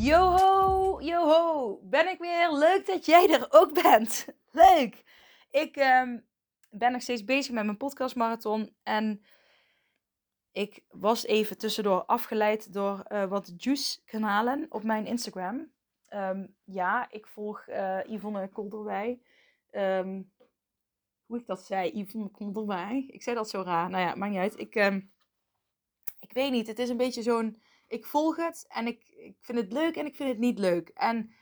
Yoho, yoho, ben ik weer. Leuk dat jij er ook bent. Leuk. Ik ehm, ben nog steeds bezig met mijn podcastmarathon en ik was even tussendoor afgeleid door uh, wat juice-kanalen op mijn Instagram. Ehm, ja, ik volg uh, Yvonne Kolderwij. Um, hoe ik dat zei, Yvonne Kolderwij. Ik zei dat zo raar. Nou ja, maakt niet uit. Ik, ik weet niet, het is een beetje zo'n ik volg het en ik, ik vind het leuk en ik vind het niet leuk. En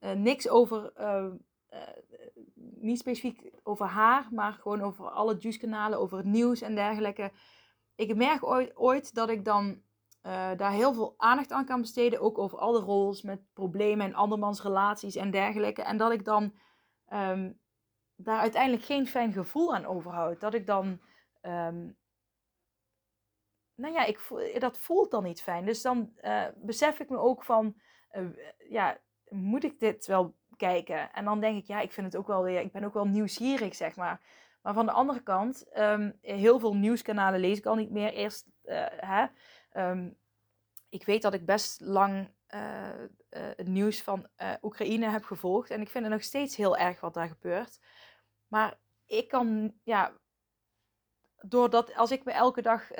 uh, niks over, uh, uh, niet specifiek over haar, maar gewoon over alle juice-kanalen, over het nieuws en dergelijke. Ik merk ooit, ooit dat ik dan daar heel veel aandacht aan kan besteden, ook over alle roles met problemen en andermans relaties en dergelijke. En dat ik dan um, daar uiteindelijk geen fijn gevoel aan overhoud. Dat ik dan um, nou ja, ik, dat voelt dan niet fijn. Dus dan uh, besef ik me ook van, uh, ja, moet ik dit wel kijken? En dan denk ik, ja, ik vind het ook wel weer, ik ben ook wel nieuwsgierig, zeg maar. Maar van de andere kant, um, heel veel nieuwskanalen lees ik al niet meer. Eerst, hè, um, ik weet dat ik best lang het nieuws van Oekraïne heb gevolgd. En ik vind het nog steeds heel erg wat daar gebeurt. Maar ik kan, ja, doordat als ik me elke dag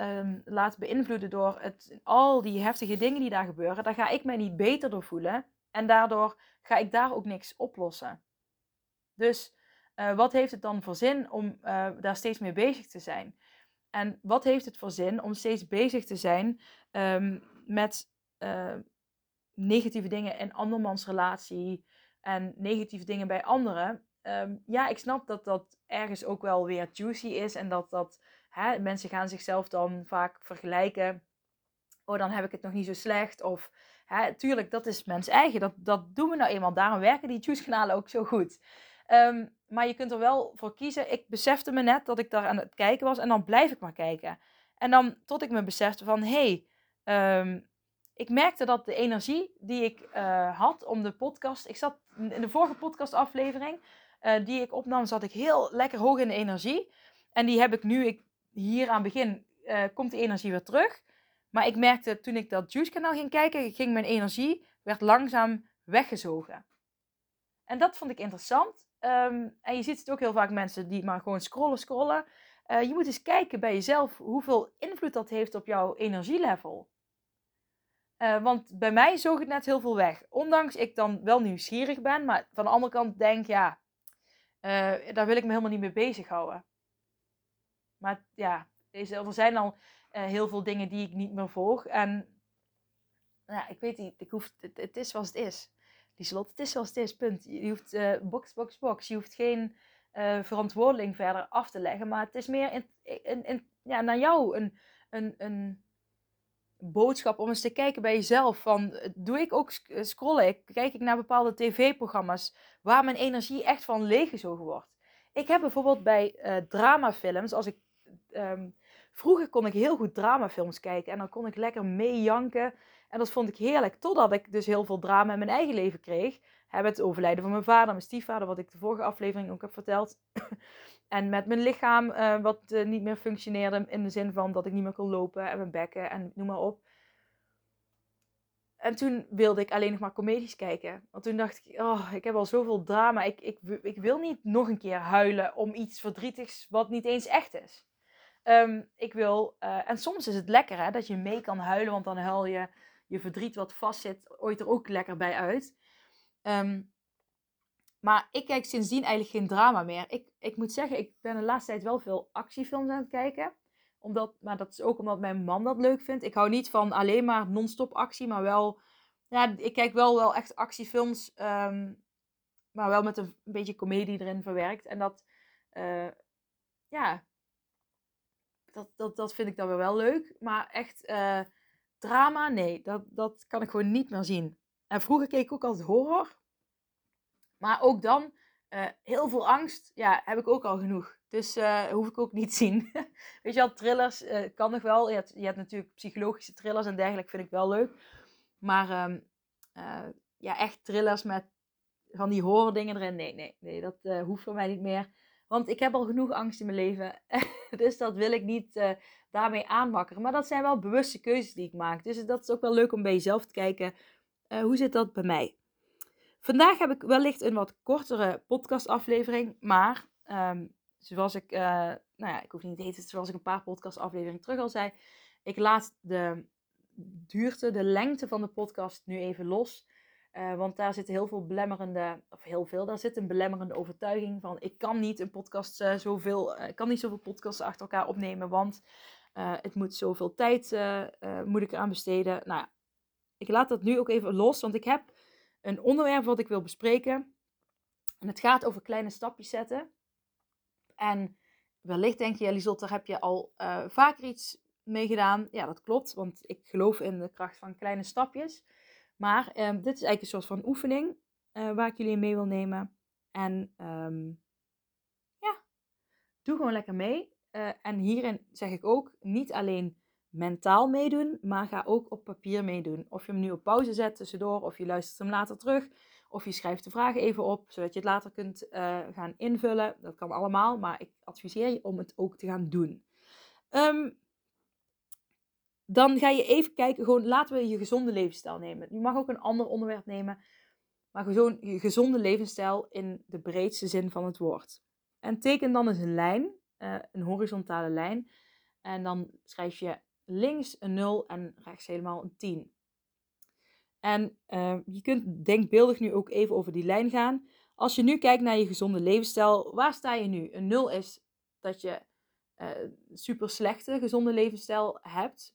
um, laat beïnvloeden door het, al die heftige dingen die daar gebeuren, dan ga ik mij niet beter door voelen. En daardoor ga ik daar ook niks oplossen. Dus uh, wat heeft het dan voor zin om uh, daar steeds mee bezig te zijn? En wat heeft het voor zin om steeds bezig te zijn um, met uh, negatieve dingen in andermans relatie en negatieve dingen bij anderen? Um, ja, ik snap dat dat ergens ook wel weer juicy is en dat dat hè, mensen gaan zichzelf dan vaak vergelijken. Oh, dan heb ik het nog niet zo slecht. Of hè, tuurlijk, dat is mens eigen. Dat, dat doen we nou eenmaal. Daarom werken die juice-kanalen ook zo goed. Um, maar je kunt er wel voor kiezen. Ik besefte me net dat ik daar aan het kijken was. En dan blijf ik maar kijken. En dan tot ik me besefte van... Hé, hey, um, ik merkte dat de energie die ik uh, had om de podcast... Ik zat in de vorige podcastaflevering... Uh, die ik opnam, zat ik heel lekker hoog in de energie. En die heb ik nu... Ik hier aan begin uh, komt die energie weer terug. Maar ik merkte toen ik dat Juice kanaal ging kijken, ging mijn energie werd langzaam weggezogen. En dat vond ik interessant. Um, en je ziet het ook heel vaak mensen die maar gewoon scrollen, scrollen. Uh, je moet eens kijken bij jezelf hoeveel invloed dat heeft op jouw energielevel. Want bij mij zoog het net heel veel weg. Ondanks ik dan wel nieuwsgierig ben, maar van de andere kant denk ja, uh, daar wil ik me helemaal niet mee bezighouden. Maar ja, er zijn al uh, heel veel dingen die ik niet meer volg. En ja, ik weet niet, ik hoef, het, is zoals het is. Lieselot, het is zoals het is, punt. Je hoeft uh, box, box, box. Je hoeft geen verantwoording verder af te leggen. Maar het is meer in, in, ja, naar jou een, een, een boodschap om eens te kijken bij jezelf. Van, doe ik ook scrollen? Kijk ik naar bepaalde tv-programma's waar mijn energie echt van leeggezogen wordt? Ik heb bijvoorbeeld bij uh, dramafilms, als ik um, vroeger kon ik heel goed dramafilms kijken en dan kon ik lekker meejanken. En dat vond ik heerlijk, totdat ik dus heel veel drama in mijn eigen leven kreeg. Heb het overlijden van mijn vader, mijn stiefvader, wat ik de vorige aflevering ook heb verteld. En met mijn lichaam, uh, wat uh, niet meer functioneerde in de zin van dat ik niet meer kon lopen en mijn bekken en noem maar op. En toen wilde ik alleen nog maar comedies kijken. Want toen dacht ik, oh, ik heb al zoveel drama. Ik, ik, ik wil niet nog een keer huilen om iets verdrietigs wat niet eens echt is. Um, ik wil, uh, en soms is het lekker hè, dat je mee kan huilen, want dan huil je je verdriet wat vastzit ooit er ook lekker bij uit. Um, maar ik kijk sindsdien eigenlijk geen drama meer. Ik, ik moet zeggen, ik ben de laatste tijd wel veel actiefilms aan het kijken. Omdat, maar dat is ook omdat mijn man dat leuk vindt. Ik hou niet van alleen maar non-stop actie, maar wel... Ja, ik kijk wel, wel echt actiefilms, um, maar wel met een, beetje comedie erin verwerkt. En dat, uh, ja, dat, dat, dat vind ik dan wel leuk. Maar echt uh, drama, nee, dat, dat kan ik gewoon niet meer zien. En vroeger keek ik ook altijd horror. Maar ook dan, uh, heel veel angst, ja, heb ik ook al genoeg. Dus uh, hoef ik ook niet te zien. Weet je wel, thrillers uh, kan nog wel. Je hebt, natuurlijk psychologische thrillers en dergelijke, vind ik wel leuk. Maar um, ja, echt thrillers met van die horror dingen erin, nee, nee, nee, dat hoeft voor mij niet meer. Want ik heb al genoeg angst in mijn leven. dus dat wil ik niet daarmee aanwakkeren. Maar dat zijn wel bewuste keuzes die ik maak. Dus dat is ook wel leuk om bij jezelf te kijken. Hoe zit dat bij mij? Vandaag heb ik wellicht een wat kortere podcastaflevering. Maar um, zoals ik, uh, nou ja, ik hoef niet te heten, zoals ik een paar podcastafleveringen terug al zei. Ik laat de duurte, de lengte van de podcast nu even los. Uh, want daar zit heel veel belemmerende, of heel veel, daar zit een belemmerende overtuiging van ik kan niet een podcast uh, zoveel, ik kan niet zoveel podcasts achter elkaar opnemen, want het moet zoveel tijd moet ik eraan besteden. Nou ja, ik laat dat nu ook even los, want ik heb een onderwerp wat ik wil bespreken. En het gaat over kleine stapjes zetten. En wellicht denk je, Liesot, daar heb je al vaker iets mee gedaan. Ja, dat klopt, want ik geloof in de kracht van kleine stapjes. Maar um, dit is eigenlijk een soort van oefening uh, waar ik jullie mee wil nemen. En um, ja, doe gewoon lekker mee. Uh, en hierin zeg ik ook niet alleen mentaal meedoen, maar ga ook op papier meedoen. Of je hem nu op pauze zet tussendoor, of je luistert hem later terug, of je schrijft de vragen even op, zodat je het later kunt uh, gaan invullen. Dat kan allemaal, maar ik adviseer je om het ook te gaan doen. Um, dan ga je even kijken, gewoon laten we je gezonde levensstijl nemen. Je mag ook een ander onderwerp nemen, maar gewoon je gezonde levensstijl in de breedste zin van het woord. En teken dan eens een lijn, uh, een horizontale lijn. En dan schrijf je links een 0 en rechts helemaal een 10. En uh, je kunt denkbeeldig nu ook even over die lijn gaan. Als je nu kijkt naar je gezonde levensstijl, waar sta je nu? Een 0 is dat je uh, super slechte gezonde levensstijl hebt.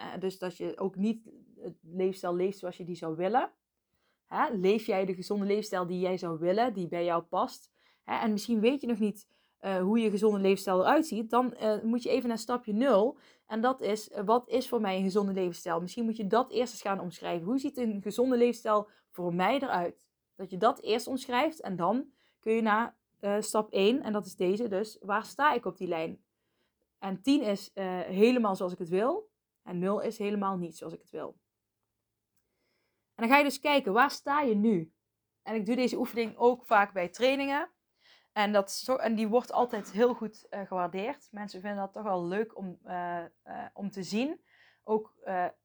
Uh, dus dat je ook niet het leefstijl leeft zoals je die zou willen. Hè? Leef jij de gezonde leefstijl die jij zou willen, die bij jou past? Hè? En misschien weet je nog niet uh, hoe je gezonde leefstijl eruit ziet. Dan uh, moet je even naar stapje 0. En dat is, wat is voor mij een gezonde levensstijl? Misschien moet je dat eerst eens gaan omschrijven. Hoe ziet een gezonde levensstijl voor mij eruit? Dat je dat eerst omschrijft en dan kun je naar stap 1, en dat is deze dus, waar sta ik op die lijn? En 10 is helemaal zoals ik het wil. En 0 is helemaal niet zoals ik het wil. En dan ga je dus kijken, waar sta je nu? En ik doe deze oefening ook vaak bij trainingen. En, dat en die wordt altijd heel goed uh, gewaardeerd. Mensen vinden dat toch wel leuk om, uh, uh, om te zien. Ook,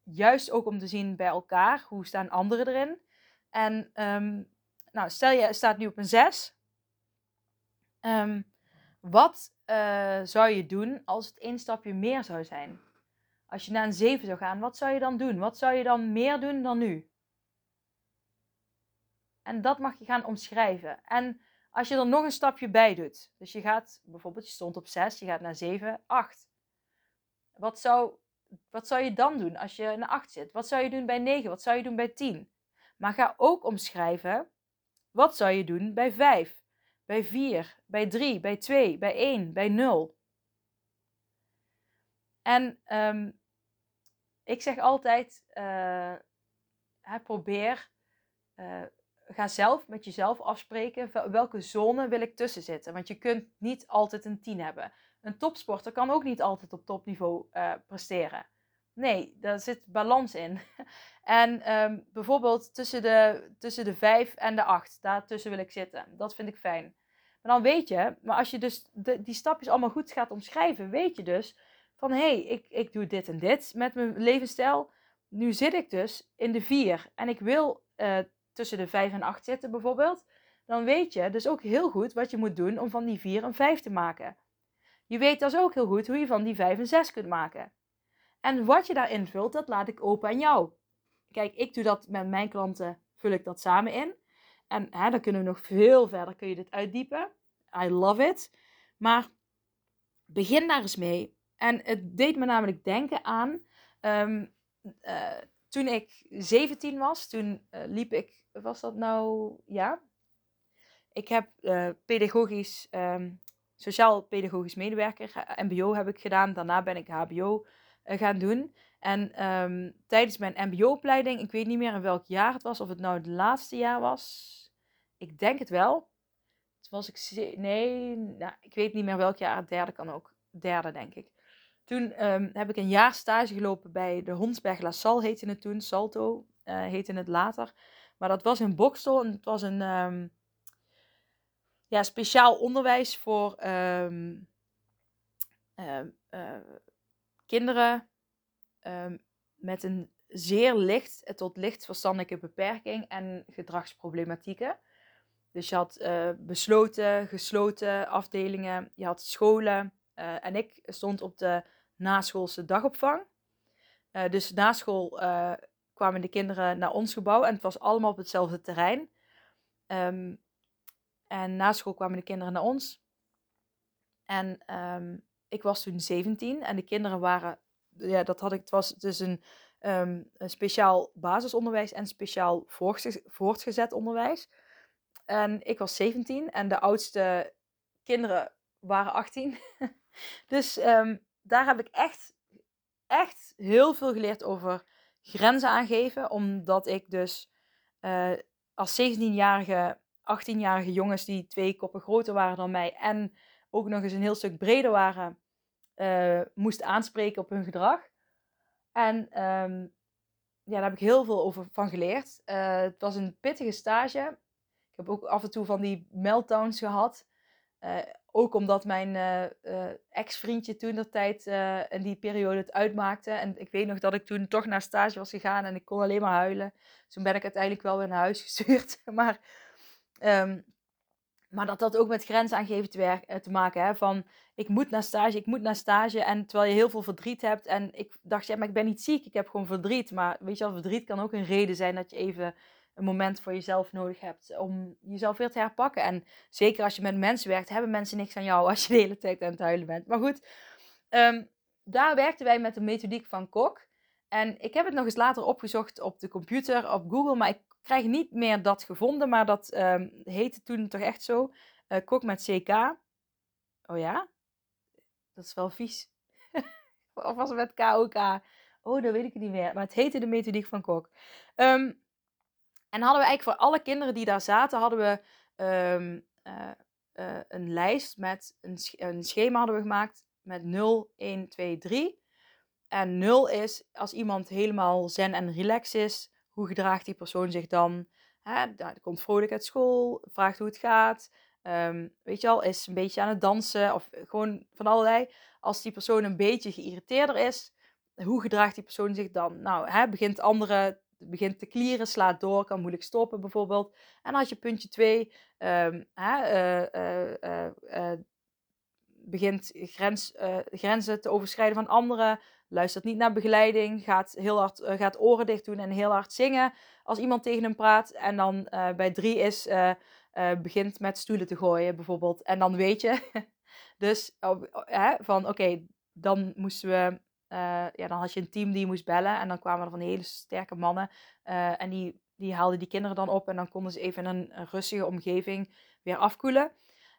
juist ook om te zien bij elkaar. Hoe staan anderen erin? En um, nou, stel je staat nu op een 6. Um, ehm, wat zou je doen als het één stapje meer zou zijn? Als je naar een 7 zou gaan, wat zou je dan doen? Wat zou je dan meer doen dan nu? En dat mag je gaan omschrijven. En als je er nog een stapje bij doet, dus je gaat bijvoorbeeld, je stond op 6, je gaat naar 7, 8. Wat zou, wat zou je dan doen als je naar 8 zit? Wat zou je doen bij 9? Wat zou je doen bij 10? Maar ga ook omschrijven, wat zou je doen bij 5, bij 4, bij 3, bij 2, bij 1, bij 0? En um, ik zeg altijd, uh, probeer, uh, ga zelf met jezelf afspreken welke zone wil ik tussen zitten. Want je kunt niet altijd een 10 hebben. Een topsporter kan ook niet altijd op topniveau uh, presteren. Nee, daar zit balans in. en um, bijvoorbeeld tussen de, tussen de 5 en de 8, daartussen wil ik zitten. Dat vind ik fijn. Maar dan weet je, maar als je dus de, die stapjes allemaal goed gaat omschrijven, weet je dus van hé, hey, ik, ik doe dit en dit met mijn levensstijl. Nu zit ik dus in de 4 en ik wil uh, tussen de 5 en 8 zitten bijvoorbeeld. Dan weet je dus ook heel goed wat je moet doen om van die 4 een 5 te maken. Je weet dus ook heel goed hoe je van die 5 een 6 kunt maken. En wat je daarin vult, dat laat ik open aan jou. Kijk, ik doe dat met mijn klanten, vul ik dat samen in. En hè, dan kunnen we nog veel verder, kun je dit uitdiepen. I love it. Maar begin daar eens mee. En het deed me namelijk denken aan um, uh, toen ik 17 was. Toen uh, liep ik, was dat nou, ja. Ik heb uh, pedagogisch, um, sociaal-pedagogisch medewerker, MBO heb ik gedaan. Daarna ben ik HBO gaan doen. En ehm, tijdens mijn MBO-opleiding, ik weet niet meer in welk jaar het was, of het nou het laatste jaar was. Ik denk het wel. Toen was ik. Nee, nou, ik weet niet meer welk jaar. Het derde kan ook. Derde, denk ik. Toen ehm, heb ik een jaar stage gelopen bij de Hondsberg La Salle, heette het toen. Salto uh, heette het later. Maar dat was in Bokstel en het was een ehm, ja, speciaal onderwijs voor um, uh, kinderen met een zeer licht tot licht verstandelijke beperking en gedragsproblematieken. Dus je had besloten, gesloten afdelingen, je had scholen en ik stond op de naschoolse dagopvang. dus na school kwamen de kinderen naar ons gebouw en het was allemaal op hetzelfde terrein. Um, en na school kwamen de kinderen naar ons. En um, ik was toen 17 en de kinderen waren, ja, dat had ik, het was dus een, um, een speciaal basisonderwijs en speciaal voortgezet onderwijs. En ik was 17 en de oudste kinderen waren 18. dus daar heb ik echt, echt heel veel geleerd over grenzen aangeven. Omdat ik dus uh, als 17-jarige, 18-jarige jongens die twee koppen groter waren dan mij en ook nog eens een heel stuk breder waren, uh, moest aanspreken op hun gedrag. En um, ja, daar heb ik heel veel over van geleerd. Uh, het was een pittige stage. Ik heb ook af en toe van die meltdowns gehad. Uh, ook omdat mijn uh, ex-vriendje toen de tijd in die periode het uitmaakte. En ik weet nog dat ik toen toch naar stage was gegaan en ik kon alleen maar huilen. Toen ben ik uiteindelijk wel weer naar huis gestuurd. maar, um, maar dat had ook met grenzen aangeven te, te maken. Hè? Van ik moet naar stage, ik moet naar stage. En terwijl je heel veel verdriet hebt. En ik dacht, ja, maar ik ben niet ziek, ik heb gewoon verdriet. Maar weet je wel, verdriet kan ook een reden zijn dat je even een moment voor jezelf nodig hebt om jezelf weer te herpakken. En zeker als je met mensen werkt, hebben mensen niks aan jou als je de hele tijd aan het huilen bent. Maar goed, um, daar werkten wij met de methodiek van Kok. En ik heb het nog eens later opgezocht op de computer, op Google, maar ik krijg niet meer dat gevonden. Maar dat um, heette toen toch echt zo. Uh, Kok met CK. Oh ja? Dat is wel vies. of was het met KOK? Oh, dat weet ik niet meer. Maar het heette de methodiek van Kok. Um, en hadden we eigenlijk voor alle kinderen die daar zaten, hadden we um, uh, uh, een lijst met een, een, schema hadden we gemaakt met 0, 1, 2, 3. En 0 is als iemand helemaal zen en relax is, hoe gedraagt die persoon zich dan? Hè, komt vrolijk uit school, vraagt hoe het gaat. Um, weet je al, is een beetje aan het dansen of gewoon van allerlei. Als die persoon een beetje geïrriteerder is, hoe gedraagt die persoon zich dan? Nou, hè, begint andere begint te klieren, slaat door, kan moeilijk stoppen bijvoorbeeld. En als je puntje 2 um, uh, uh, begint grens, grenzen te overschrijden van anderen, luistert niet naar begeleiding, gaat heel hard gaat oren dicht doen en heel hard zingen als iemand tegen hem praat. En dan bij 3 is, begint met stoelen te gooien bijvoorbeeld. En dan weet je, dus van oké, dan moesten we uh, ja, dan had je een team die je moest bellen. En dan kwamen er van hele sterke mannen. Uh, en die, die haalden die kinderen dan op. En dan konden ze even in een, rustige omgeving weer afkoelen.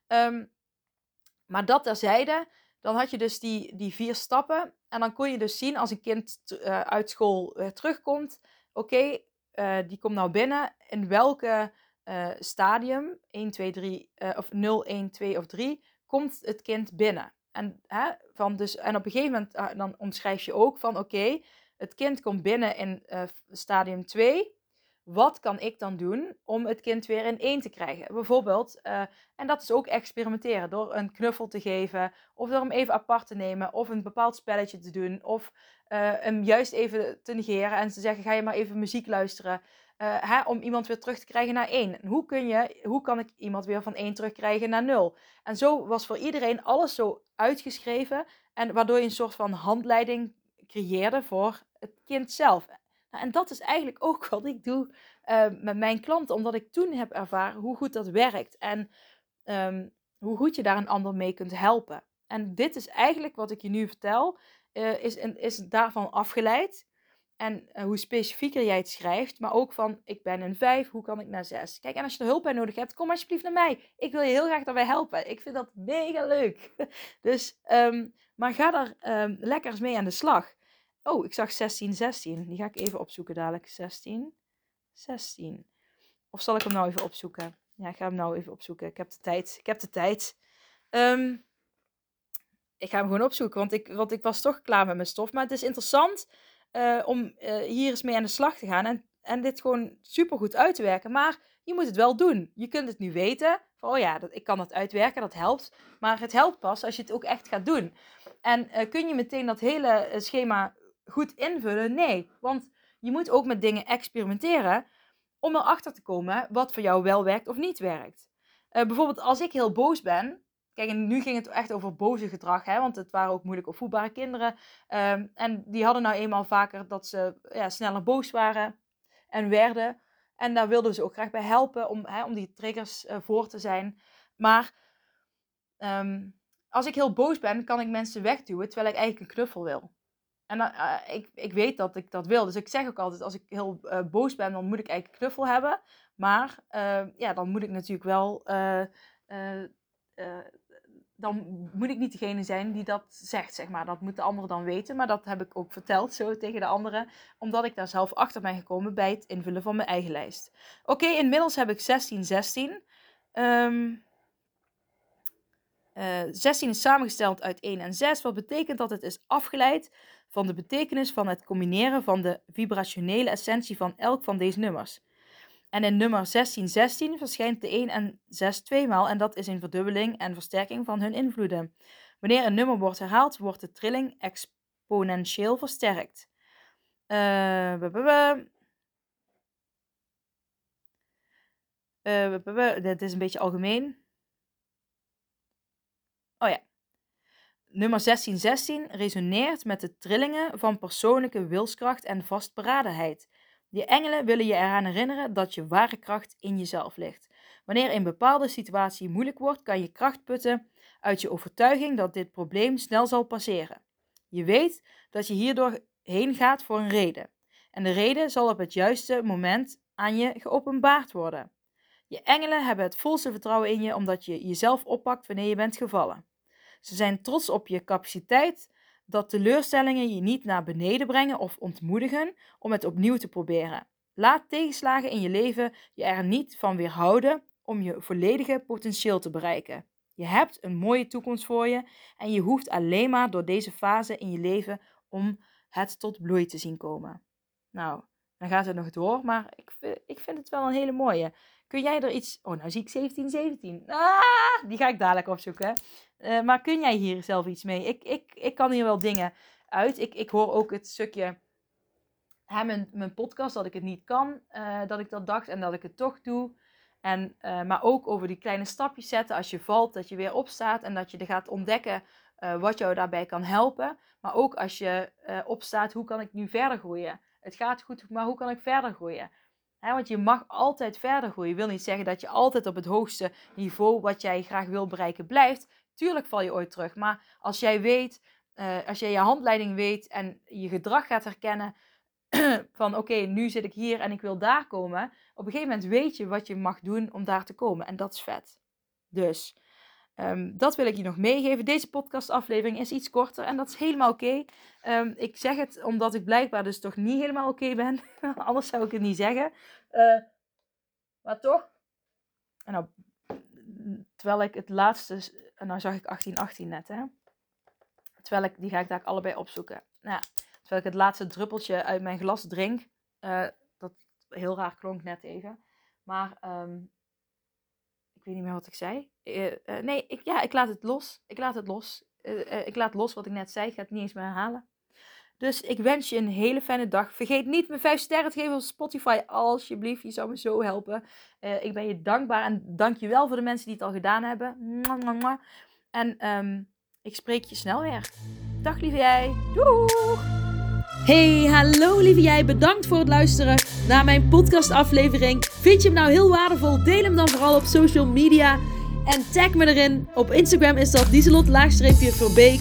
Um, maar dat terzijde, dan had je dus die, die vier stappen. En dan kon je dus zien als een kind uh, uit school terugkomt. Oké, die komt nou binnen. In welke stadium, 1, 2, 3, of 0, 1, 2 of 3, komt het kind binnen? En, van dus, en op een gegeven moment uh, dan omschrijf je ook van oké, het kind komt binnen in uh, stadium 2. Wat kan ik dan doen om het kind weer in één te krijgen? Bijvoorbeeld, uh, en dat is ook experimenteren door een knuffel te geven, of door hem even apart te nemen, of een bepaald spelletje te doen, of hem juist even te negeren en te zeggen: ga je maar even muziek luisteren. Uh, hè, om iemand weer terug te krijgen naar 1. Hoe, kun je, hoe kan ik iemand weer van 1 terugkrijgen naar 0? En zo was voor iedereen alles zo uitgeschreven. En waardoor je een soort van handleiding creëerde voor het kind zelf. Nou, en dat is eigenlijk ook wat ik doe uh, met mijn klanten. Omdat ik toen heb ervaren hoe goed dat werkt. En um, hoe goed je daar een ander mee kunt helpen. En dit is eigenlijk wat ik je nu vertel. Uh, is, is daarvan afgeleid. En uh, hoe specifieker jij het schrijft, maar ook van ik ben een 5, hoe kan ik naar 6? Kijk, en als je er hulp bij nodig hebt, kom alsjeblieft naar mij. Ik wil je heel graag daarbij helpen. Ik vind dat mega leuk. Dus, um, maar ga daar um, lekker eens mee aan de slag. Oh, ik zag 16, 16. Die ga ik even opzoeken dadelijk. 16, 16. Of zal ik hem nou even opzoeken? Ja, ik ga hem nou even opzoeken. Ik heb de tijd. Ik heb de tijd. Ehm, ik ga hem gewoon opzoeken, want ik, want ik was toch klaar met mijn stof. Maar het is interessant uh, om uh, hier eens mee aan de slag te gaan en, en dit gewoon super goed uit te werken. Maar je moet het wel doen. Je kunt het nu weten. Van, oh ja, dat, ik kan het uitwerken, dat helpt. Maar het helpt pas als je het ook echt gaat doen. En uh, kun je meteen dat hele schema goed invullen? Nee, want je moet ook met dingen experimenteren om erachter te komen wat voor jou wel werkt of niet werkt. bijvoorbeeld als ik heel boos ben, Kijk, en nu ging het echt over boze gedrag, hè, want het waren ook moeilijk opvoedbare kinderen. Um, en die hadden nou eenmaal vaker dat ze ja, sneller boos waren en werden. En daar wilden ze ook graag bij helpen om, hè, om die triggers uh, voor te zijn. Maar um, als ik heel boos ben, kan ik mensen wegduwen terwijl ik eigenlijk een knuffel wil. En uh, ik, ik weet dat ik dat wil. Dus ik zeg ook altijd, als ik heel uh, boos ben, dan moet ik eigenlijk een knuffel hebben. Maar ja, dan moet ik natuurlijk wel dan moet ik niet degene zijn die dat zegt, zeg maar. Dat moet de andere dan weten, maar dat heb ik ook verteld zo tegen de anderen, omdat ik daar zelf achter ben gekomen bij het invullen van mijn eigen lijst. Oké, inmiddels heb ik 16, 16. Um, uh, 16 is samengesteld uit 1 en 6, wat betekent dat het is afgeleid van de betekenis van het combineren van de vibrationele essentie van elk van deze nummers. En in nummer 1616 verschijnt de 1 en 6 tweemaal en dat is een verdubbeling en versterking van hun invloeden. Wanneer een nummer wordt herhaald, wordt de trilling exponentieel versterkt. Uh, dit is een beetje algemeen. Oh ja. Nummer 1616 resoneert met de trillingen van persoonlijke wilskracht en vastberadenheid. Je engelen willen je eraan herinneren dat je ware kracht in jezelf ligt. Wanneer een bepaalde situatie moeilijk wordt, kan je kracht putten uit je overtuiging dat dit probleem snel zal passeren. Je weet dat je hierdoor heen gaat voor een reden. En de reden zal op het juiste moment aan je geopenbaard worden. Je engelen hebben het volste vertrouwen in je omdat je jezelf oppakt wanneer je bent gevallen. Ze zijn trots op je capaciteit dat teleurstellingen je niet naar beneden brengen of ontmoedigen om het opnieuw te proberen. Laat tegenslagen in je leven je er niet van weerhouden om je volledige potentieel te bereiken. Je hebt een mooie toekomst voor je en je hoeft alleen maar door deze fase in je leven om het tot bloei te zien komen. Nou, dan gaat het nog door, maar ik, ik vind het wel een hele mooie. Kun jij er iets. Oh, nou zie ik 1717. Ah, die ga ik dadelijk opzoeken. Uh, maar kun jij hier zelf iets mee? Ik, ik, ik kan hier wel dingen uit. Ik, ik hoor ook het stukje. Hè, mijn, mijn podcast, dat ik het niet kan. Uh, dat ik dat dacht en dat ik het toch doe. En, uh, maar ook over die kleine stapjes zetten. Als je valt, dat je weer opstaat. En dat je er gaat ontdekken wat jou daarbij kan helpen. Maar ook als je opstaat, hoe kan ik nu verder groeien? Het gaat goed, maar hoe kan ik verder groeien? want je mag altijd verder groeien. Je wil niet zeggen dat je altijd op het hoogste niveau wat jij graag wil bereiken blijft. Tuurlijk val je ooit terug. Maar als jij weet, uh, als jij je handleiding weet en je gedrag gaat herkennen. van oké, nu zit ik hier en ik wil daar komen. Op een gegeven moment weet je wat je mag doen om daar te komen. En dat is vet. Dus Um, dat wil ik je nog meegeven. Deze podcastaflevering is iets korter en dat is helemaal oké. Um, ik zeg het omdat ik blijkbaar dus toch niet helemaal oké ben. Anders zou ik het niet zeggen. Uh, maar toch. En nou, terwijl ik het laatste. En nou zag ik 1818 net, hè. Terwijl ik, die ga ik daar allebei opzoeken. Nou, terwijl ik het laatste druppeltje uit mijn glas drink. Uh, dat heel raar klonk net even. Maar um, ik weet niet meer wat ik zei. Uh, uh, nee, ik, ja, ik laat het los. Ik laat het los. Ik laat los wat ik net zei. Ik ga het niet eens meer herhalen. Dus ik wens je een hele fijne dag. Vergeet niet me 5 sterren te geven op Spotify, alsjeblieft. Je zou me zo helpen. ik ben je dankbaar en dank je wel voor de mensen die het al gedaan hebben. En um, ik spreek je snel weer. Dag lieve jij. Doei! Hey, hallo lieve jij. Bedankt voor het luisteren naar mijn podcastaflevering. Vind je hem nou heel waardevol? Deel hem dan vooral op social media. En tag me erin. Op Instagram is dat dieselot-verbeek.